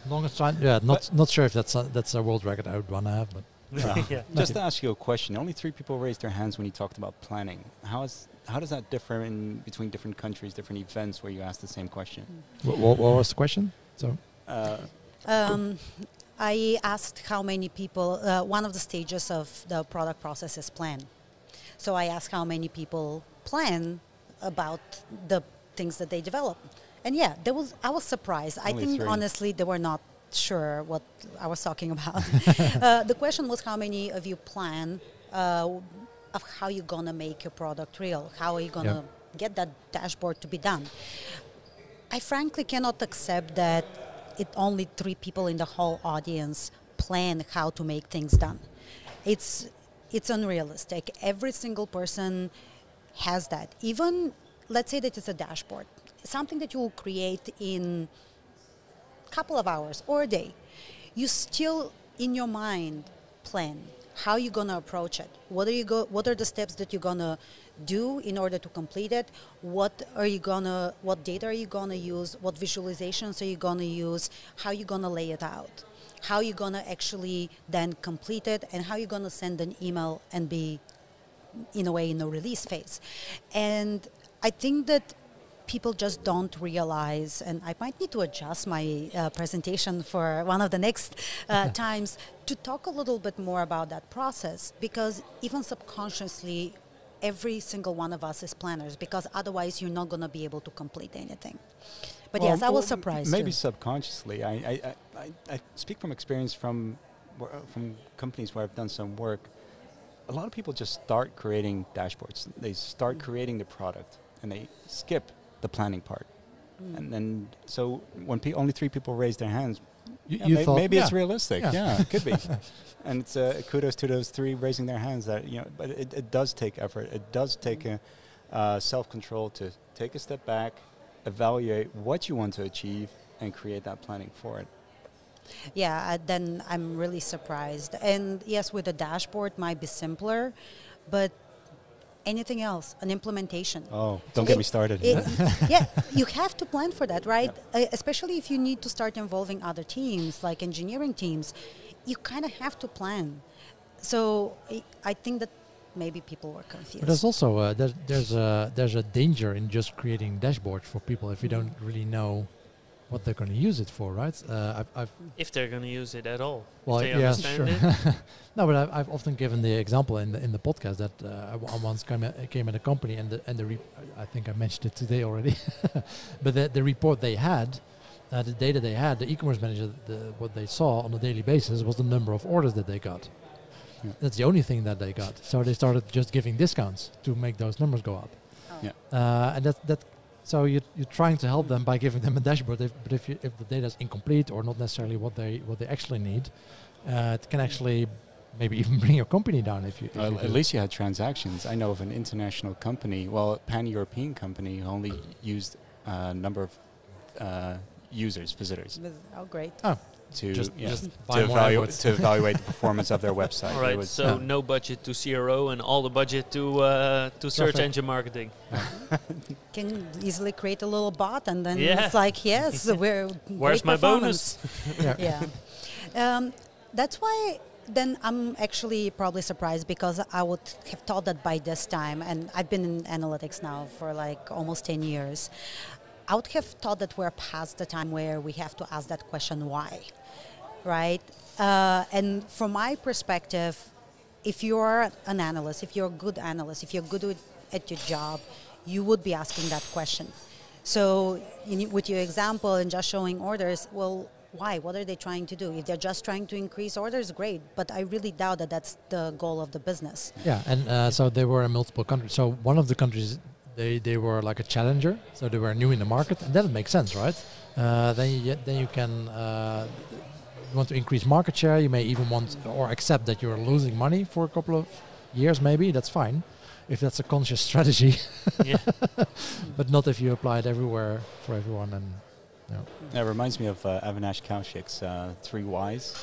[SPEAKER 1] Longest time. Yeah, not not sure if that's a, that's a world record I would want to have, but
[SPEAKER 3] yeah.
[SPEAKER 2] Just to ask you a question, only three people raised their hands when you talked about planning. How is how does that differ in between different countries, different events where you ask the same question?
[SPEAKER 1] what, what, what was the question? So
[SPEAKER 2] Uh,
[SPEAKER 4] Um, I asked how many people, uh, one of the stages of the product process is plan. So I asked how many people plan about the things that they develop. And yeah, there was, I was surprised. I think
[SPEAKER 2] three.
[SPEAKER 4] honestly they were not sure what I was talking about. uh, the question was how many of you plan uh, of how you're gonna make your product real? How are you gonna get that dashboard to be done? I frankly cannot accept that it only three people in the whole audience plan how to make things done. It's it's unrealistic. Every single person has that. Even let's say that it's a dashboard, something that you will create in couple of hours or a day. You still in your mind plan how you're gonna approach it. What are you go? What are the steps that you're gonna do in order to complete it? What are you gonna? What data are you gonna use? What visualizations are you gonna use? How you gonna lay it out? How you gonna actually then complete it? And how you gonna send an email and be, in a way, in a release phase? And I think that people just don't realize, and I might need to adjust my uh, presentation for one of the next uh, times to talk a little bit more about that process because even subconsciously, every single one of us is planners because otherwise you're not going to be able to complete anything. But
[SPEAKER 2] well,
[SPEAKER 4] yes, I was
[SPEAKER 2] well,
[SPEAKER 4] surprised.
[SPEAKER 2] Maybe
[SPEAKER 4] too.
[SPEAKER 2] subconsciously. I, I, I, I, I speak from experience from uh, from companies where I've done some work. A lot of people just start creating dashboards. They start
[SPEAKER 4] Mm.
[SPEAKER 2] creating the product and they skip the planning part.
[SPEAKER 4] Mm.
[SPEAKER 2] And then, so when pe- only three people raise their hands,
[SPEAKER 1] you,
[SPEAKER 2] yeah,
[SPEAKER 1] you
[SPEAKER 2] may-
[SPEAKER 1] thought
[SPEAKER 2] maybe it's realistic.
[SPEAKER 1] Yeah.
[SPEAKER 2] Yeah, it could be. and it's uh, kudos to those three raising their hands. That you know, but it, it does take effort. It does take a uh, self-control to take a step back, evaluate what you want to achieve, and create that planning for it.
[SPEAKER 4] yeah, uh, then I'm really surprised. And yes, with a dashboard might be simpler, but anything else, an implementation.
[SPEAKER 2] Oh, don't get me started.
[SPEAKER 4] It- yeah, you have to plan for that, right? Uh, especially if you need to start involving other teams, like engineering teams, you kind of have to plan. So I, I think that maybe people were confused.
[SPEAKER 1] But there's also uh, there's there's a there's a danger in just creating dashboards for people if you don't really know what they're going to use it for, right? Uh, I've, I've
[SPEAKER 3] if they're going to use it at all.
[SPEAKER 1] well,
[SPEAKER 3] if they
[SPEAKER 1] yeah,
[SPEAKER 3] understand
[SPEAKER 1] sure.
[SPEAKER 3] it.
[SPEAKER 1] no, but I've, I've often given the example in the in the podcast that uh, I w- I once came at, came at a company and the and the re- I think I mentioned it today already, but the the report they had. Uh, the data they had, the e-commerce manager, the, what they saw on a daily basis was the number of orders that they got.
[SPEAKER 2] Yeah.
[SPEAKER 1] That's the only thing that they got. So they started just giving discounts to make those numbers go up.
[SPEAKER 4] Oh.
[SPEAKER 2] Yeah.
[SPEAKER 1] Uh, and that that so you you're trying to help them by giving them a dashboard. If, but if you, if the data is incomplete or not necessarily what they what they actually need, uh, it can actually maybe even bring your company down if you. If
[SPEAKER 2] Well,
[SPEAKER 1] you
[SPEAKER 2] at
[SPEAKER 1] do.
[SPEAKER 2] least you had transactions. I know of an international company, well, a pan-European company, who only used a number of uh, users, visitors,
[SPEAKER 4] Oh, great.
[SPEAKER 2] To
[SPEAKER 1] Just-
[SPEAKER 2] yeah,
[SPEAKER 1] just
[SPEAKER 2] to, evaluate, to evaluate the performance of their website.
[SPEAKER 3] All
[SPEAKER 2] It
[SPEAKER 3] right,
[SPEAKER 2] was-
[SPEAKER 3] so
[SPEAKER 1] yeah.
[SPEAKER 3] no budget to CRO and all the budget to uh, to search
[SPEAKER 1] Perfect.
[SPEAKER 3] engine marketing.
[SPEAKER 4] Can easily create a little bot, and then
[SPEAKER 3] Yeah.
[SPEAKER 4] it's like, yes, we're.
[SPEAKER 3] Where's my bonus?
[SPEAKER 1] yeah.
[SPEAKER 4] yeah. Um, that's why then I'm actually probably surprised because I would have thought that by this time, and I've been in analytics now for like almost 10 years, I would have thought that we're past the time where we have to ask that question why, right? Uh, and from my perspective, if you're an analyst, if you're a good analyst, if you're good with, at your job, you would be asking that question. So, in, with your example and just showing orders, well, why? What are they trying to do? If they're just trying to increase orders, great. But I really doubt that that's the goal of the business.
[SPEAKER 1] Yeah, and uh, so they were in multiple countries. So one of the countries, they, they were like a challenger, so they were new in the market, and that makes sense, right? Uh, then you then you can uh, you want to increase market share. You may even want or accept that you're losing money for a couple of years, maybe. That's fine, if that's a conscious strategy.
[SPEAKER 3] yeah.
[SPEAKER 1] but not if you apply it everywhere for everyone. And
[SPEAKER 2] That reminds me of uh, Avinash Kaushik's uh, three whys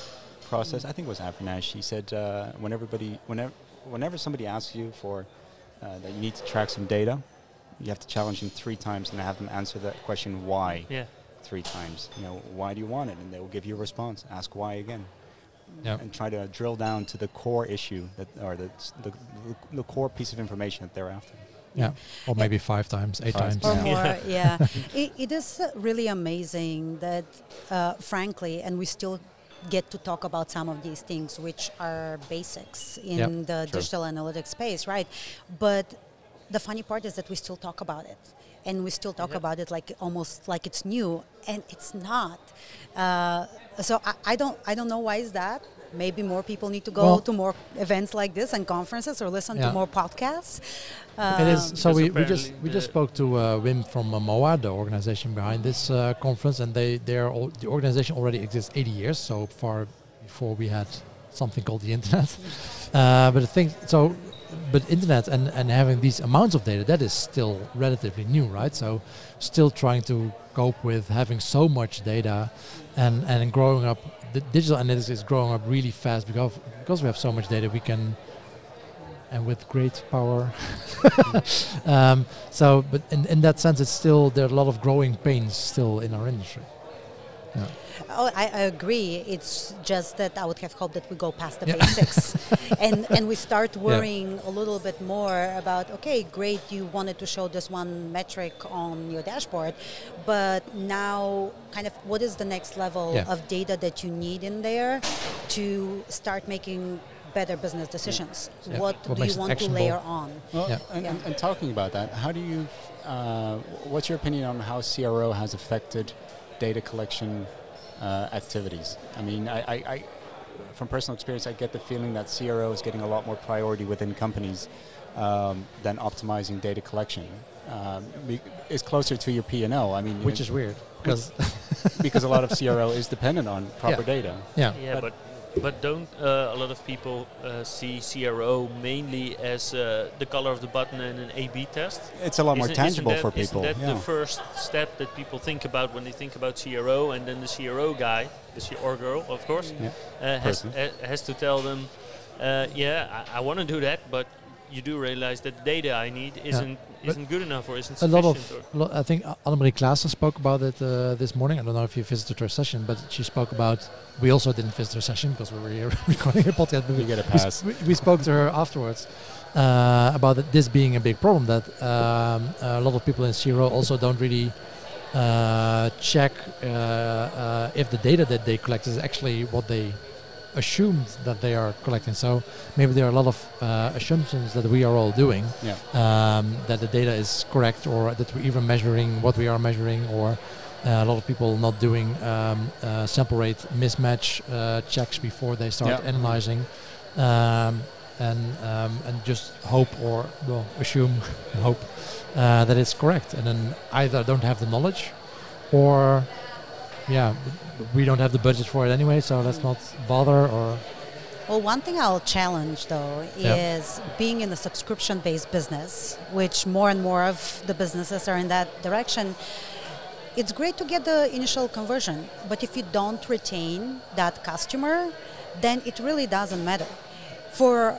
[SPEAKER 2] process. I think it was Avinash. He said uh, when everybody, whenever, whenever somebody asks you for uh, that you need to track some data, you have to challenge them three times and have them answer that question why
[SPEAKER 3] Yeah.
[SPEAKER 2] Three times. You know, why do you want it? And they will give you a response. Ask why again.
[SPEAKER 1] yeah,
[SPEAKER 2] And try to drill down to the core issue that, or the, the, the core piece of information that they're after.
[SPEAKER 1] yeah, or maybe five times, eight
[SPEAKER 2] Five
[SPEAKER 1] times.
[SPEAKER 4] or
[SPEAKER 2] Yeah.
[SPEAKER 4] more. Yeah, it, it is really amazing that, uh, frankly, and we still get to talk about some of these things, which are basics in
[SPEAKER 1] Yep.
[SPEAKER 4] the
[SPEAKER 2] True.
[SPEAKER 4] digital analytics space, right? But the funny part is that we still talk about it, and we still talk
[SPEAKER 3] Yep.
[SPEAKER 4] about it like almost like it's new, and it's not. Uh, so I, I don't, I don't know why is that. Maybe more people need to go
[SPEAKER 1] Well-
[SPEAKER 4] to more events like this and conferences, or listen
[SPEAKER 1] Yeah.
[SPEAKER 4] to more podcasts.
[SPEAKER 1] It is.
[SPEAKER 4] Um,
[SPEAKER 1] So we, we just we just spoke to uh, Wim from uh, MOA, the organization behind this uh, conference, and they they are all, the organization already exists 80 years, so far before we had something called the internet. uh, but the thing, so, but internet and and having these amounts of data, that is still relatively new, right? So, still trying to cope with having so much data, and and growing up. The digital analytics is growing up really fast because because we have so much data, we can and with great power. um, so, but in, in that sense, it's still there are a lot of growing pains still in our industry.
[SPEAKER 4] Oh, I, I agree. It's just that I would have hoped that we go past the
[SPEAKER 1] Yeah.
[SPEAKER 4] basics, and and we start worrying a little bit more about. Okay, great, you wanted to show this one metric on your dashboard, but now, kind of, what is the next level
[SPEAKER 1] Yeah.
[SPEAKER 4] of data that you need in there to start making better business decisions?
[SPEAKER 1] Yeah.
[SPEAKER 4] What,
[SPEAKER 1] What
[SPEAKER 4] do you want to layer on?
[SPEAKER 2] Well,
[SPEAKER 1] Yeah.
[SPEAKER 2] and,
[SPEAKER 4] Yeah.
[SPEAKER 2] and, and talking about that, how do you, uh, what's your opinion on how CRO has affected data collection uh, activities? I mean, I, I, I, from personal experience, I get the feeling that CRO is getting a lot more priority within companies um, than optimizing data collection. Um, it's closer to your P and L. I mean,
[SPEAKER 1] Which
[SPEAKER 2] know,
[SPEAKER 1] is weird because
[SPEAKER 2] because a lot of CRO is dependent on proper
[SPEAKER 1] Yeah.
[SPEAKER 2] data.
[SPEAKER 1] yeah,
[SPEAKER 3] Yeah,
[SPEAKER 2] But-
[SPEAKER 3] but but don't uh, a lot of people uh, see CRO mainly as uh, the color of the button and an A/B test?
[SPEAKER 2] It's a lot more
[SPEAKER 3] Isn't- isn't
[SPEAKER 2] tangible
[SPEAKER 3] that-
[SPEAKER 2] for people.
[SPEAKER 3] Isn't that
[SPEAKER 2] yeah.
[SPEAKER 3] the first step that people think about when they think about CRO, and then the CRO guy, the C- or girl, of course,
[SPEAKER 2] Yeah.
[SPEAKER 3] uh, has uh, has to tell them, uh, yeah, I, I want to do that, but you do realize that the data I need isn't
[SPEAKER 1] But
[SPEAKER 3] isn't good enough or isn't
[SPEAKER 1] a lot of, a lot, I think A- Annemarie Klaassen spoke about it uh, this morning. I don't know if you visited her session, but she spoke about. We also didn't visit her session because we were here recording a podcast. But we,
[SPEAKER 2] get a
[SPEAKER 1] we,
[SPEAKER 2] pass.
[SPEAKER 1] sp- we, we spoke to her afterwards uh, about it, this being a big problem. That um, a lot of people in CRO also don't really uh, check uh, uh, if the data that they collect is actually what they assumed that they are collecting. So maybe there are a lot of uh, assumptions that we are all doing
[SPEAKER 2] Yeah.
[SPEAKER 1] um, that the data is correct or that we're even measuring what we are measuring or uh, a lot of people not doing um, uh, sample ratio mismatch uh, checks before they start
[SPEAKER 2] Yeah.
[SPEAKER 1] analyzing um, and um, and just hope or well assume hope uh, that it's correct and then either don't have the knowledge or yeah we don't have the budget for it anyway so let's not bother or
[SPEAKER 4] Well, one thing I'll challenge though is being in a subscription based business, which more and more of the businesses are in that direction. It's great to get the initial conversion, but if you don't retain that customer, then it really doesn't matter. For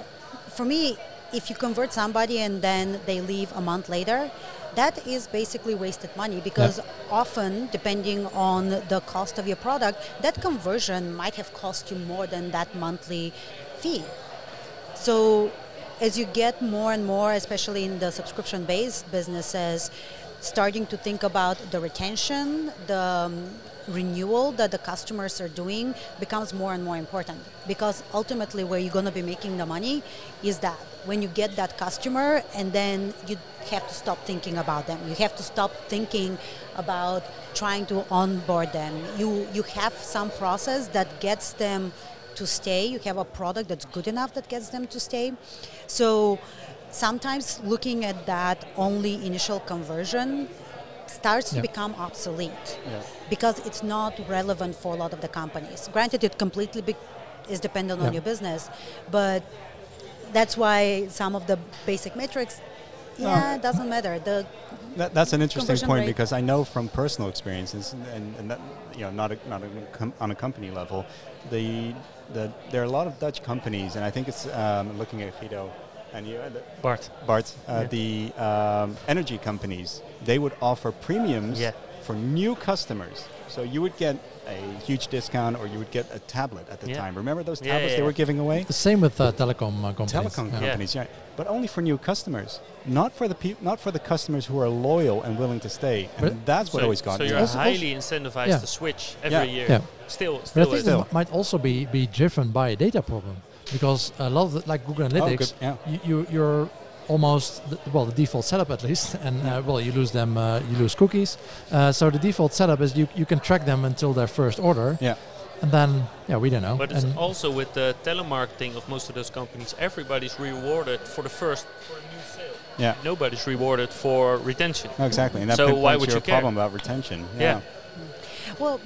[SPEAKER 4] for me, if you convert somebody and then they leave a month later, that is basically wasted money because often, depending on the cost of your product, that conversion might have cost you more than that monthly fee. So, as you get more and more, especially in the subscription based businesses, starting to think about the retention, the um, renewal that the customers are doing becomes more and more important because ultimately where you're going to be making the money is that when you get that customer and then you have to stop thinking about them you have to stop thinking about trying to onboard them you you have some process that gets them to stay you have a product that's good enough that gets them to stay so sometimes looking at that only initial conversion starts
[SPEAKER 1] Yeah.
[SPEAKER 4] to become obsolete
[SPEAKER 2] Yeah.
[SPEAKER 4] because it's not relevant for a lot of the companies. Granted, it completely be- is dependent on
[SPEAKER 1] Yeah.
[SPEAKER 4] your business, but that's why some of the basic metrics, yeah, it doesn't matter. The
[SPEAKER 2] That, that's an interesting point
[SPEAKER 4] rate.
[SPEAKER 2] because I know from personal experiences, and, and that, you know, not a, not a com- on a company level, the, the there are a lot of Dutch companies, and I think it's um, looking at Guido and you, uh,
[SPEAKER 3] Bart.
[SPEAKER 2] Bart, uh,
[SPEAKER 3] Yeah.
[SPEAKER 2] the um, energy companies, they would offer premiums
[SPEAKER 3] Yeah.
[SPEAKER 2] for new customers. So you would get a huge discount, or you would get a tablet at the
[SPEAKER 3] Yeah.
[SPEAKER 2] time. Remember those tablets
[SPEAKER 3] yeah,
[SPEAKER 2] they were giving away?
[SPEAKER 1] The same with uh, telecom uh, companies.
[SPEAKER 2] Telecom
[SPEAKER 1] Yeah.
[SPEAKER 2] companies, yeah. But only for new customers, not for the peop- not for the customers who are loyal and willing to stay. And
[SPEAKER 1] But-
[SPEAKER 2] that's what
[SPEAKER 3] so,
[SPEAKER 2] always got
[SPEAKER 3] so you're
[SPEAKER 1] Also-
[SPEAKER 3] highly incentivized
[SPEAKER 1] Yeah.
[SPEAKER 3] to switch every
[SPEAKER 2] Yeah.
[SPEAKER 3] year.
[SPEAKER 1] Yeah.
[SPEAKER 3] Still,
[SPEAKER 1] But I think
[SPEAKER 3] is.
[SPEAKER 2] Still.
[SPEAKER 1] it might also be, be driven by a data problem because a lot of the, like Google Analytics,
[SPEAKER 2] good, yeah.
[SPEAKER 1] you, you you're almost the, well the default setup at least, and uh, well you lose them, uh, you lose cookies. Uh, so the default setup is you you can track them until their first order,
[SPEAKER 2] Yeah.
[SPEAKER 1] and then yeah we don't know.
[SPEAKER 3] But it's also with the telemarketing of most of those companies, everybody's rewarded for the first for a new sale.
[SPEAKER 2] Yeah.
[SPEAKER 3] Nobody's rewarded for retention.
[SPEAKER 2] No, exactly. And that
[SPEAKER 3] So why would
[SPEAKER 2] your
[SPEAKER 3] you care?
[SPEAKER 2] problem about retention.
[SPEAKER 3] Yeah.
[SPEAKER 4] Well,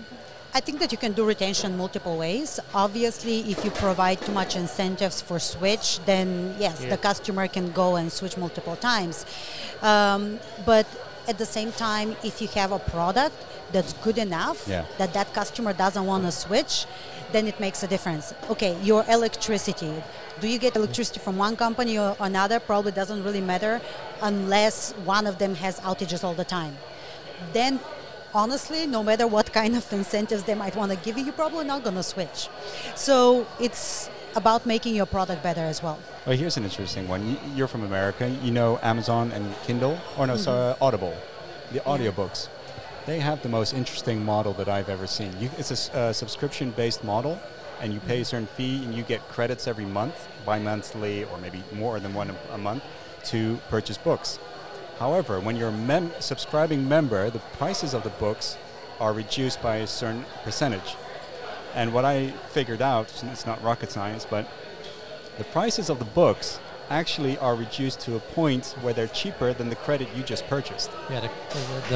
[SPEAKER 4] I think that you can do retention multiple ways. Obviously, if you provide too much incentives for switch, then yes,
[SPEAKER 3] Yeah.
[SPEAKER 4] the customer can go and switch multiple times. Um, but at the same time, if you have a product that's good enough
[SPEAKER 2] Yeah.
[SPEAKER 4] that that customer doesn't want to switch, then it makes a difference. Okay, your electricity. Do you get electricity from one company or another? Probably doesn't really matter unless one of them has outages all the time then honestly, no matter what kind of incentives they might want to give you, you're probably not going to switch. So it's about making your product better as well.
[SPEAKER 2] Well, here's an interesting one. You, you're from America. You know Amazon and Kindle, or no, sorry, Audible, the audiobooks. They have the most interesting model that I've ever seen. You, it's a uh, subscription-based model, and you pay a certain fee, and you get credits every month, bi-monthly, or maybe more than one a, a month, to purchase books. However, when you're a mem- subscribing member, the prices of the books are reduced by a certain percentage. And what I figured out, it's not rocket science, but the prices of the books actually are reduced to a point where they're cheaper than the credit you just purchased.
[SPEAKER 1] yeah, the,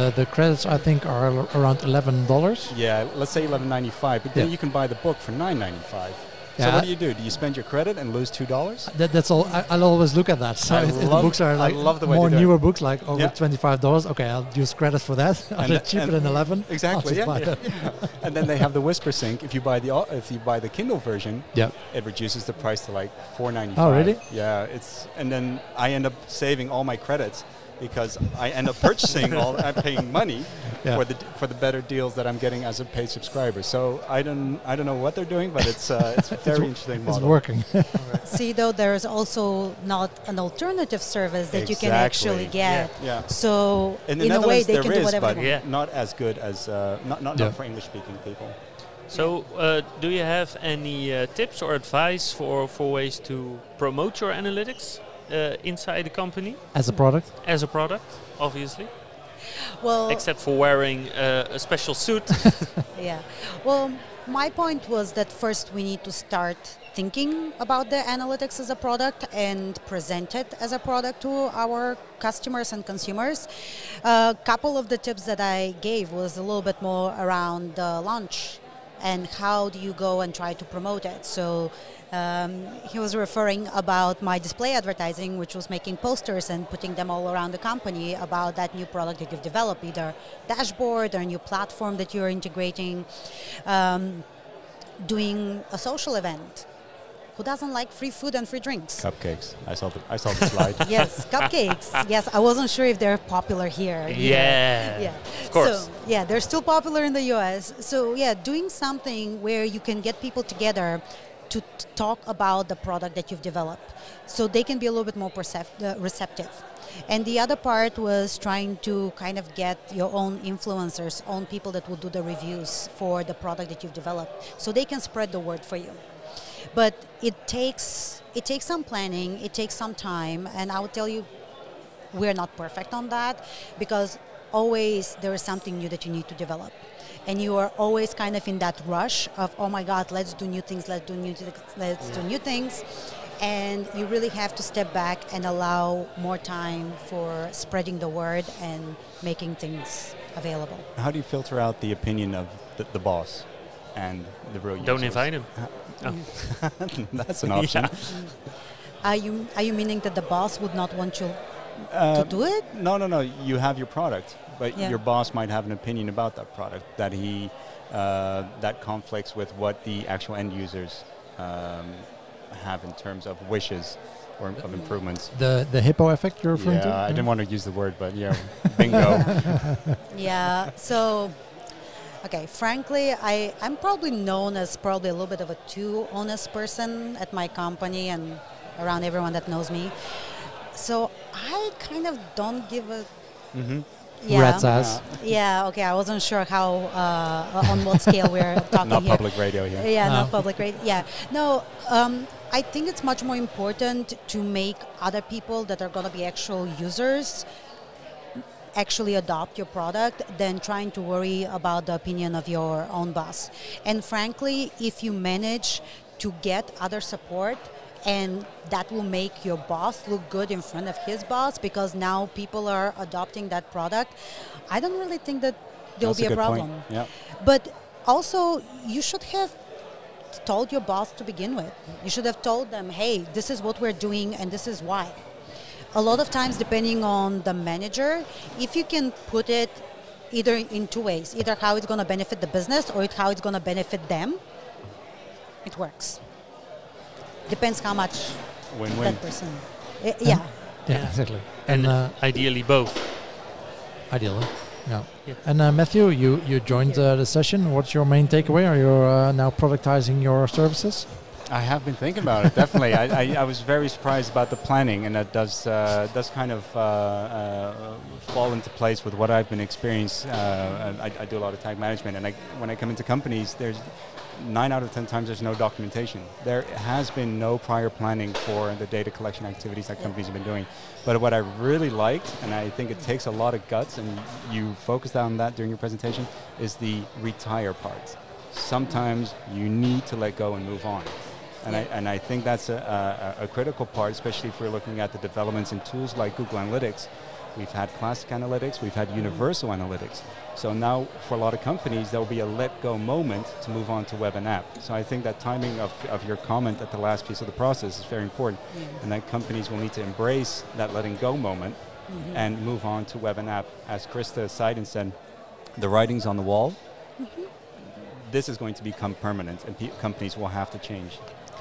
[SPEAKER 1] the, the credits I think are around eleven dollars.
[SPEAKER 2] Yeah, let's say 11.95, but then
[SPEAKER 1] Yeah.
[SPEAKER 2] you can buy the book for 9.95. So
[SPEAKER 1] Yeah.
[SPEAKER 2] what do you do? Do you spend your credit and lose two dollars?
[SPEAKER 1] That, that's all. I, I'll always look at that. So
[SPEAKER 2] I
[SPEAKER 1] if, if the books are
[SPEAKER 2] I
[SPEAKER 1] like
[SPEAKER 2] love the way
[SPEAKER 1] more newer books, like over
[SPEAKER 2] Yeah.
[SPEAKER 1] twenty-five dollars, okay, I'll use credits for that. Are they cheaper than eleven?
[SPEAKER 2] Exactly.
[SPEAKER 1] I'll
[SPEAKER 2] Yeah, yeah. And then they have the Whispersync. If you buy the if you buy the Kindle version,
[SPEAKER 1] Yeah.
[SPEAKER 2] it reduces the price to like 4.95.
[SPEAKER 1] Oh, really?
[SPEAKER 2] Yeah. It's and then I end up saving all my credits because I end up purchasing all. I'm paying money
[SPEAKER 1] Yeah.
[SPEAKER 2] for the for the better deals that I'm getting as a paid subscriber. So I don't I don't know what they're doing, but it's uh, it's a very interesting
[SPEAKER 1] It's
[SPEAKER 2] model.
[SPEAKER 1] working.
[SPEAKER 4] See, though, there's also not an alternative service that you can actually get.
[SPEAKER 2] Yeah.
[SPEAKER 4] So,
[SPEAKER 2] In
[SPEAKER 4] in,
[SPEAKER 2] the
[SPEAKER 4] a way, they
[SPEAKER 2] there
[SPEAKER 4] can do whatever
[SPEAKER 2] but
[SPEAKER 4] they want.
[SPEAKER 3] Yeah.
[SPEAKER 2] not as good as uh, not not,
[SPEAKER 1] Yeah.
[SPEAKER 2] not for English speaking people.
[SPEAKER 3] So, uh, do you have any uh, tips or advice for, for ways to promote your analytics uh, inside the company
[SPEAKER 1] As a product,
[SPEAKER 3] as a product, obviously?
[SPEAKER 4] Well,
[SPEAKER 3] Except for wearing uh, a special suit.
[SPEAKER 4] Yeah. Well, my point was that first we need to start thinking about the analytics as a product and present it as a product to our customers and consumers. A couple of the tips that I gave was a little bit more around the launch and how do you go and try to promote it. So Um, he was referring about my display advertising, which was making posters and putting them all around the company about that new product that you've developed, either dashboard or new platform that you're integrating. Um, doing a social event. Who doesn't like free food and free drinks?
[SPEAKER 2] Cupcakes. I saw the I saw the slide.
[SPEAKER 4] yes, cupcakes. Yes, I wasn't sure if they're popular here. either.
[SPEAKER 3] Yeah.
[SPEAKER 4] Yeah.
[SPEAKER 3] Of course.
[SPEAKER 4] So, yeah, they're still popular in the US. So, yeah, doing something where you can get people together to t- talk about the product that you've developed so they can be a little bit more percep- uh, receptive. And the other part was trying to kind of get your own influencers, own people that will do the reviews for the product that you've developed so they can spread the word for you. But it takes it takes some planning, it takes some time, and I will tell you we're not perfect on that because always there is something new that you need to develop. And you are always kind of in that rush of oh my god let's do new things let's do new th- let's do new things. And you really have to step back and allow more time for spreading the word and making things available.
[SPEAKER 2] How do you filter out the opinion of the, the boss and the real
[SPEAKER 3] Don't
[SPEAKER 2] users?
[SPEAKER 3] invite him.
[SPEAKER 2] That's an option.
[SPEAKER 4] are you are you meaning that the boss would not want you
[SPEAKER 2] Uh,
[SPEAKER 4] to do it
[SPEAKER 2] No, no, no. You have your product, but
[SPEAKER 4] Yeah.
[SPEAKER 2] your boss might have an opinion about that product that he uh, that conflicts with what the actual end users um, have in terms of wishes or of improvements.
[SPEAKER 1] The the hippo effect you're referring
[SPEAKER 2] Yeah,
[SPEAKER 1] to?
[SPEAKER 2] I didn't want to use the word, but yeah, bingo.
[SPEAKER 4] Yeah. So, okay. Frankly, I I'm probably known as probably a little bit of a too honest person at my company and around everyone that knows me. So I kind of don't give a.
[SPEAKER 2] hmm
[SPEAKER 4] Yeah.
[SPEAKER 1] Rat's ass.
[SPEAKER 4] Yeah. Okay. I wasn't sure how uh, on what scale we're talking
[SPEAKER 2] Not
[SPEAKER 4] here.
[SPEAKER 2] public radio here.
[SPEAKER 4] Yeah,
[SPEAKER 1] No.
[SPEAKER 4] not public radio. Yeah, no. Um, I think it's much more important to make other people that are going to be actual users actually adopt your product than trying to worry about the opinion of your own boss. And frankly, if you manage to get other support and that will make your boss look good in front of his boss because now people are adopting that product, I don't really think that there'll
[SPEAKER 2] That's
[SPEAKER 4] be a,
[SPEAKER 2] good
[SPEAKER 4] problem.
[SPEAKER 2] Yeah.
[SPEAKER 4] But also, you should have told your boss to begin with. You should have told them, hey, this is what we're doing and this is why. A lot of times, depending on the manager, if you can put it either in two ways either how it's going to benefit the business or how it's going to benefit them, it works. Depends how much
[SPEAKER 2] Win-win.
[SPEAKER 4] that person. Yeah.
[SPEAKER 1] Yeah,
[SPEAKER 3] Yeah.
[SPEAKER 1] exactly.
[SPEAKER 3] And
[SPEAKER 1] And uh,
[SPEAKER 3] ideally both.
[SPEAKER 1] ideally, yeah.
[SPEAKER 3] Yeah.
[SPEAKER 1] And uh, Matthew, you you joined uh, the session. What's your main takeaway? Are you uh, now productizing your services?
[SPEAKER 2] I have been thinking about it. Definitely, I, I, I was very surprised about the planning, and that does uh, does kind of uh, uh, fall into place with what I've been experienced. Uh, I, I do a lot of tag management, and I, when I come into companies, there's nine out of ten times there's no documentation. There has been no prior planning for the data collection activities that companies have been doing. But what I really liked, and I think it takes a lot of guts, and you focused on that during your presentation, is the retire part. Sometimes you need to let go and move on. And, I, and I think that's a, a, a critical part, especially if we're looking at the developments in tools like Google Analytics. We've had classic analytics, we've had mm-hmm. universal analytics. So now, for a lot of companies, there will be a let go moment to move on to web and app. So I think that timing of, of your comment at the last piece of the process is very important, mm-hmm. and that companies will need to embrace that letting go moment mm-hmm. and move on to web and app. As Krista Seiden said, the writing's on the wall. This is going to become permanent, and pe- companies will have to change.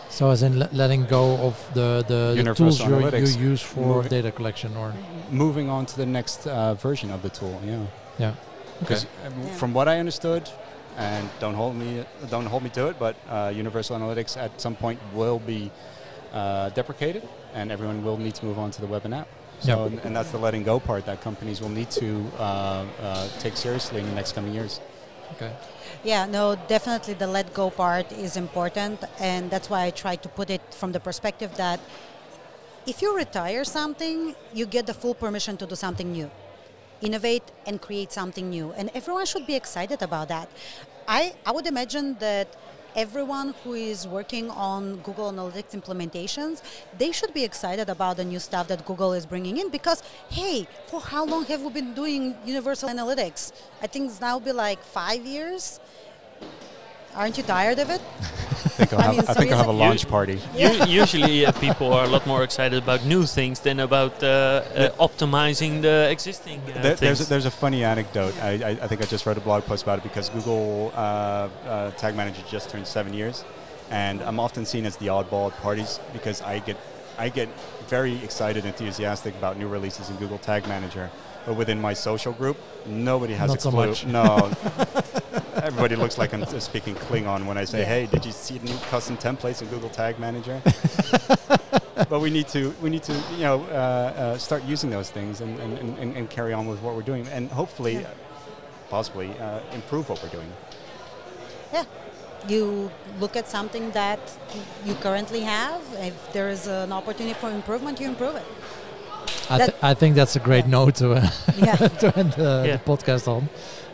[SPEAKER 1] So, as in letting go of the the, the tools you you use for
[SPEAKER 2] Moving-
[SPEAKER 1] data collection, or
[SPEAKER 2] Moving on to the next uh, version of the tool, yeah.
[SPEAKER 1] yeah.
[SPEAKER 2] Because
[SPEAKER 4] Yeah.
[SPEAKER 2] from what I understood, and don't hold me don't hold me to it, but uh, Universal Analytics at some point will be uh, deprecated, and everyone will need to move on to the web and app. So,
[SPEAKER 1] Yeah.
[SPEAKER 2] and, and that's the letting go part that companies will need to uh, uh, take seriously in the next coming years.
[SPEAKER 1] Okay.
[SPEAKER 4] Yeah, no, definitely the let go part is important, and that's why I try to put it from the perspective that if you retire something, you get the full permission to do something new, innovate and create something new, and everyone should be excited about that. I, I would imagine that everyone who is working on Google Analytics implementations, they should be excited about the new stuff that Google is bringing in because, hey, for how long have we been doing Universal Analytics? I think it's now be like five years. Aren't you tired of it?
[SPEAKER 2] I think I'll
[SPEAKER 4] I
[SPEAKER 2] have,
[SPEAKER 4] mean,
[SPEAKER 2] I think I'll have a launch party.
[SPEAKER 3] U- usually, uh, people are a lot more excited about new things than about uh, uh, optimizing the existing uh,
[SPEAKER 2] There, there's, a, there's a funny anecdote. I, I, I think I just wrote a blog post about it because Google uh, uh, Tag Manager just turned seven years, and I'm often seen as the oddball at parties because I get I get very excited, enthusiastic about new releases in Google Tag Manager, but within my social group, nobody has
[SPEAKER 1] Not
[SPEAKER 2] a
[SPEAKER 1] so
[SPEAKER 2] clue.
[SPEAKER 1] much.
[SPEAKER 2] No, everybody looks like I'm speaking Klingon when I say,
[SPEAKER 4] Yeah.
[SPEAKER 2] "Hey, did you see the new custom templates in Google Tag Manager?" but we need to we need to you know uh, uh, start using those things and, and, and, and carry on with what we're doing and hopefully
[SPEAKER 4] Yeah.
[SPEAKER 2] possibly uh, improve what we're doing
[SPEAKER 4] Yeah. You look at something that you currently have. If there is an opportunity for improvement, you improve it.
[SPEAKER 1] I, th- I think that's a great
[SPEAKER 4] Yeah.
[SPEAKER 1] note to, uh,
[SPEAKER 4] Yeah.
[SPEAKER 1] to end the,
[SPEAKER 3] Yeah.
[SPEAKER 1] the podcast on.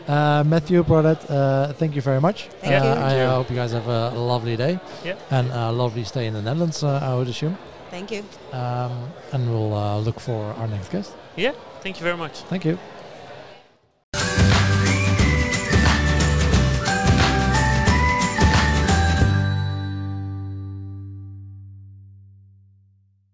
[SPEAKER 1] Uh, Matthew, Brodette, uh, thank you very much.
[SPEAKER 4] Thank
[SPEAKER 1] uh,
[SPEAKER 4] you.
[SPEAKER 1] I
[SPEAKER 2] Thank you.
[SPEAKER 1] hope you guys have a lovely day
[SPEAKER 3] Yeah.
[SPEAKER 1] and a lovely stay in the Netherlands, uh, I would assume.
[SPEAKER 4] Thank you.
[SPEAKER 1] Um, and we'll uh, look for our next guest.
[SPEAKER 3] yeah, thank you very much.
[SPEAKER 1] Thank you.